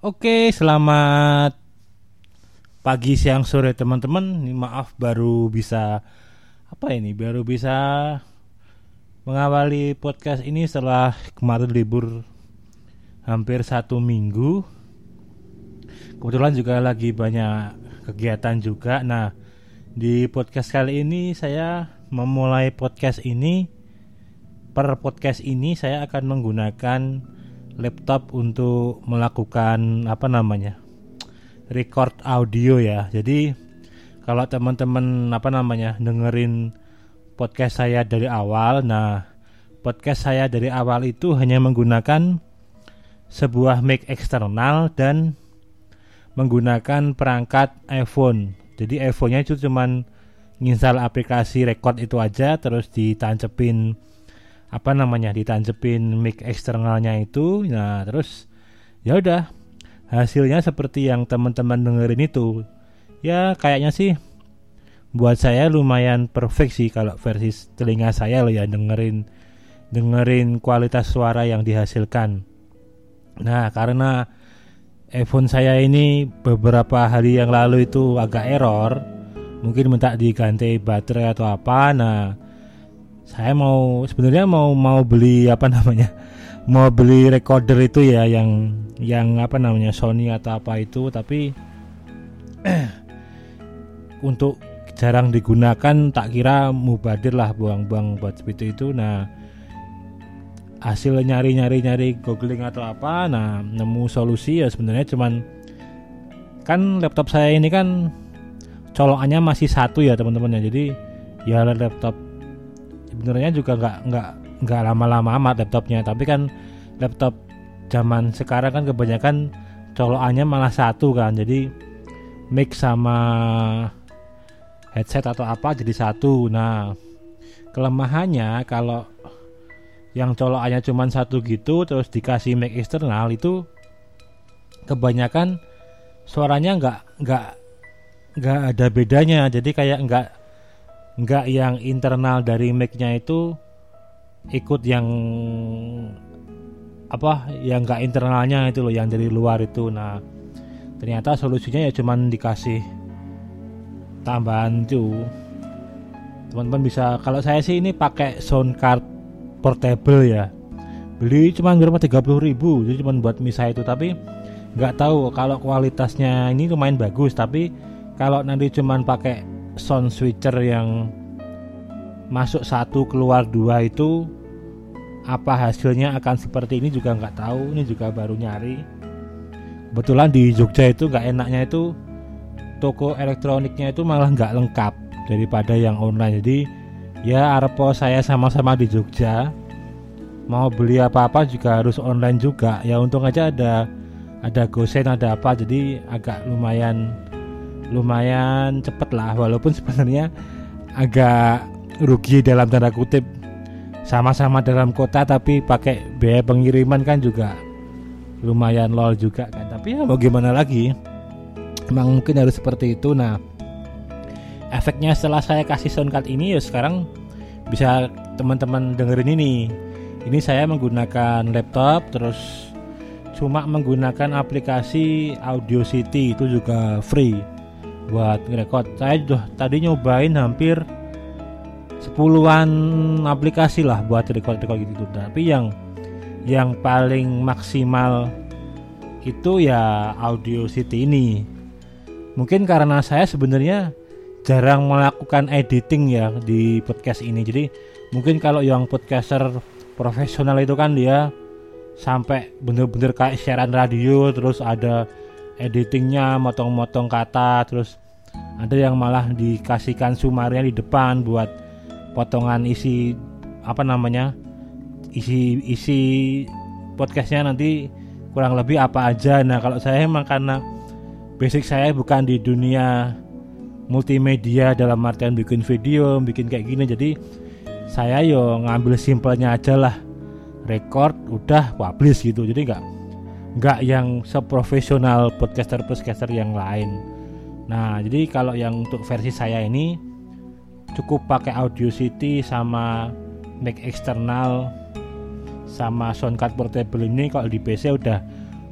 Oke, selamat pagi, siang, sore teman-teman. Ini maaf baru bisa apa ini? Baru bisa mengawali podcast ini setelah kemarin libur hampir satu minggu. Kebetulan juga lagi banyak kegiatan juga. Nah, di podcast kali ini saya memulai podcast ini per podcast ini saya akan menggunakan laptop untuk melakukan apa namanya record audio ya. Jadi kalau teman-teman apa namanya dengerin podcast saya dari awal nah podcast saya dari awal itu hanya menggunakan sebuah mic eksternal dan menggunakan perangkat iPhone. Jadi iPhone-nya itu cuman nginstal aplikasi record itu aja terus ditancepin apa namanya ditancepin mic eksternalnya itu. Nah terus ya udah hasilnya seperti yang teman-teman dengerin itu. Ya kayaknya sih buat saya lumayan perfect sih kalau versi telinga saya loh ya dengerin dengerin kualitas suara yang dihasilkan. Nah karena iPhone saya ini beberapa hari yang lalu itu agak error mungkin minta diganti baterai atau apa. Nah saya mau sebenarnya mau mau beli apa namanya? Mau beli recorder itu ya yang yang apa namanya Sony atau apa itu tapi untuk jarang digunakan tak kira mubadir lah buang-buang buat seperti itu. Nah hasil nyari-nyari nyari googling atau apa nah nemu solusi ya sebenarnya cuman kan laptop saya ini kan colokannya masih satu ya teman-teman ya jadi ya laptop sebenarnya juga nggak nggak nggak lama-lama amat laptopnya. Tapi kan laptop zaman sekarang kan kebanyakan colokannya malah satu kan. Jadi mix sama headset atau apa jadi satu. Nah kelemahannya kalau yang colokannya cuma satu gitu terus dikasih mic eksternal itu kebanyakan suaranya nggak nggak nggak ada bedanya. Jadi kayak nggak nggak yang internal dari mic-nya itu ikut yang apa yang nggak internalnya itu loh yang dari luar itu. Nah ternyata solusinya ya cuman dikasih tambahan itu. Teman-teman bisa kalau saya sih ini pakai sound card portable ya. Beli cuma berapa 30 ribu jadi cuma buat misa itu. Tapi nggak tahu kalau kualitasnya ini lumayan bagus tapi kalau nanti cuman pakai sound switcher yang masuk satu keluar dua itu apa hasilnya akan seperti ini juga nggak tahu ini juga baru nyari. Kebetulan di Jogja itu nggak enaknya itu toko elektroniknya itu malah nggak lengkap daripada yang online. Jadi ya Arpo saya sama-sama di Jogja mau beli apa-apa juga harus online juga. Ya untung aja ada ada gosen ada apa jadi agak lumayan lumayan cepet lah walaupun sebenarnya agak rugi dalam tanda kutip. Sama-sama dalam kota tapi pakai biaya pengiriman kan juga lumayan lol juga kan. Tapi ya mau gimana lagi? Emang mungkin harus seperti itu. Nah efeknya setelah saya kasih soundcard ini ya sekarang bisa teman-teman dengerin ini. Ini saya menggunakan laptop terus cuma menggunakan aplikasi Audio City itu juga free buat ngerekod. Saya sudah tadi nyobain hampir sepuluhan aplikasi lah buat record-record gitu. Tapi yang yang paling maksimal itu ya Audio City ini. Mungkin karena saya sebenarnya jarang melakukan editing ya di podcast ini. Jadi mungkin kalau yang podcaster profesional itu kan dia sampai bener-bener kayak siaran radio terus ada editingnya motong-motong kata terus ada yang malah dikasihkan sumarnya di depan buat potongan isi apa namanya isi isi podcastnya nanti kurang lebih apa aja. Nah kalau saya emang karena basic saya bukan di dunia multimedia dalam artian bikin video bikin kayak gini jadi saya yo ngambil simpelnya aja lah. Record udah publish gitu. Jadi nggak nggak yang seprofesional podcaster podcaster yang lain. Nah jadi kalau yang untuk versi saya ini cukup pakai audio city sama mic eksternal sama soundcard portable ini. Kalau di PC udah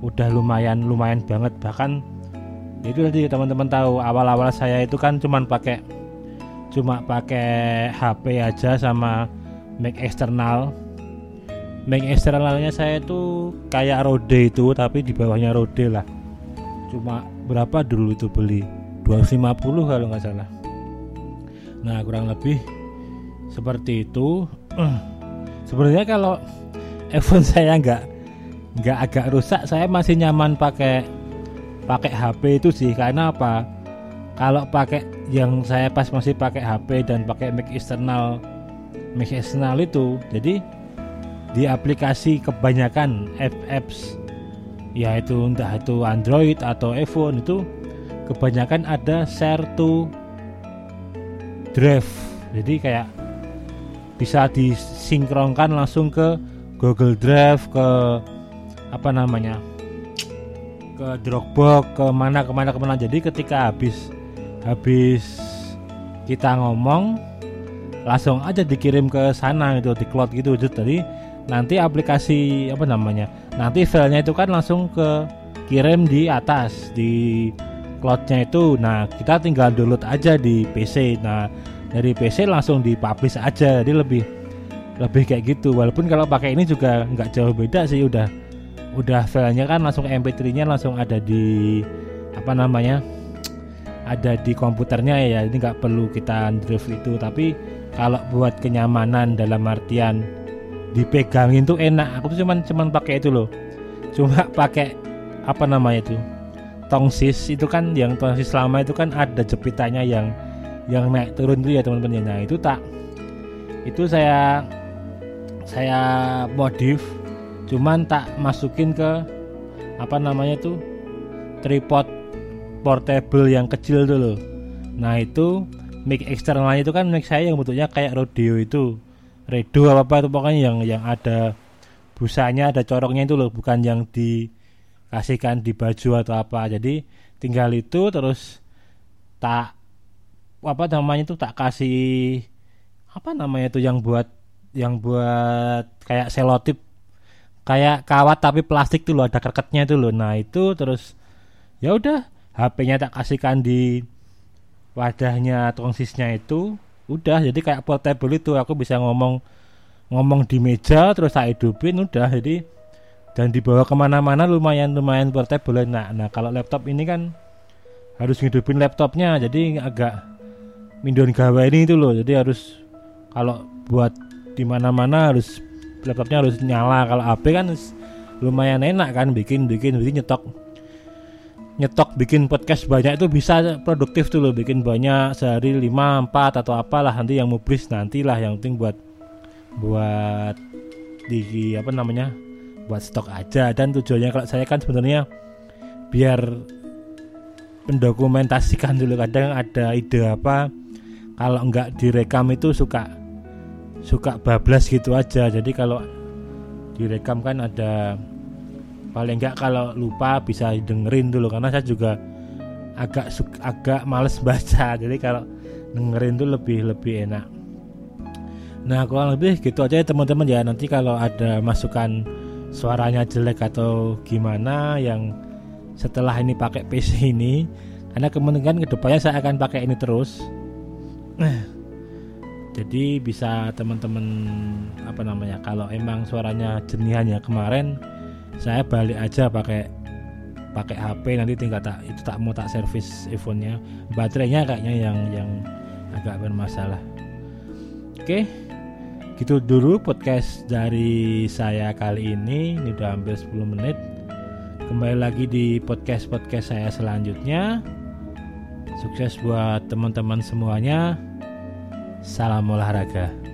udah lumayan lumayan banget. Bahkan itu tadi teman-teman tahu awal-awal saya itu kan cuman pakai cuma pakai HP aja sama mic eksternal mic eksternalnya saya itu kayak Rode itu tapi di bawahnya Rode lah. Cuma berapa dulu itu beli? 250 kalau nggak salah. Nah kurang lebih seperti itu. Sebenarnya kalau iPhone saya nggak nggak agak rusak saya masih nyaman pakai pakai HP itu sih. Karena apa? Kalau pakai yang saya pas masih pakai HP dan pakai mic eksternal mic eksternal itu jadi di aplikasi kebanyakan apps ya itu entah itu Android atau iPhone itu kebanyakan ada share to drive. Jadi kayak bisa disinkronkan langsung ke Google Drive ke apa namanya ke Dropbox ke mana ke mana ke mana jadi ketika habis habis kita ngomong langsung aja dikirim ke sana itu di cloud gitu. Jadi nanti aplikasi apa namanya nanti filenya itu kan langsung ke kirim di atas di cloudnya itu. Nah kita tinggal download aja di PC nah dari PC langsung dipublish aja. Jadi lebih lebih kayak gitu. Walaupun kalau pakai ini juga nggak jauh beda sih udah udah filenya kan langsung MP3-nya langsung ada di apa namanya ada di komputernya ya. Ini nggak perlu kita drive itu. Tapi kalau buat kenyamanan dalam artian dipegangin tuh enak. Aku tuh cuman cuman pakai itu loh. Cuma pakai apa namanya itu? Tongsis. Itu kan yang tongsis lama itu kan ada jepitannya yang yang naik turun tuh ya teman-teman ya. nah itu tak itu saya saya modif. Cuman tak masukin ke apa namanya itu tripod portable yang kecil dulu nah itu mic eksternalnya itu kan mic saya yang bentuknya kayak rodeo itu redo apa apa itu pokoknya yang yang ada busanya ada corongnya itu loh bukan yang dikasihkan di baju atau apa. Jadi tinggal itu terus tak apa namanya itu tak kasih apa namanya itu yang buat yang buat kayak selotip kayak kawat tapi plastik tuh loh ada kerketnya itu loh. Nah itu terus ya udah HP-nya tak kasihkan di wadahnya tongsisnya itu udah jadi kayak portable itu aku bisa ngomong ngomong di meja terus saya hidupin udah. Jadi dan dibawa ke mana-mana lumayan lumayan portable. Nah nah kalau laptop ini kan harus ngidupin laptopnya jadi agak mindon gawe ini itu loh. Jadi harus kalau buat di mana-mana harus laptopnya harus nyala. Kalau HP kan lumayan enak kan bikin bikin bikin nyetok nyetok bikin podcast banyak itu bisa produktif tuh loh bikin banyak sehari 5 4 atau apalah nanti yang mublis nantilah yang penting buat buat di apa namanya buat stok aja. Dan tujuannya kalau saya kan sebenarnya biar mendokumentasikan dulu kadang ada ide apa kalau enggak direkam itu suka suka bablas gitu aja. Jadi kalau direkam kan ada paling enggak kalau lupa bisa dengerin dulu karena saya juga agak agak males baca. Jadi kalau dengerin tuh lebih lebih enak. Nah kurang lebih gitu aja ya teman-teman ya. Nanti kalau ada masukan suaranya jelek atau gimana yang setelah ini pakai PC ini karena kemungkinan ke depannya saya akan pakai ini terus. Jadi bisa teman-teman apa namanya kalau emang suaranya jenihannya kemarin saya balik aja pakai pakai HP nanti tinggal tak itu tak mau tak servis iPhone-nya. Baterainya kayaknya yang yang agak bermasalah. Oke gitu dulu podcast dari saya kali ini. Ini udah hampir 10 menit. Kembali lagi di podcast podcast saya selanjutnya. Sukses buat teman-teman semuanya. Salam olahraga.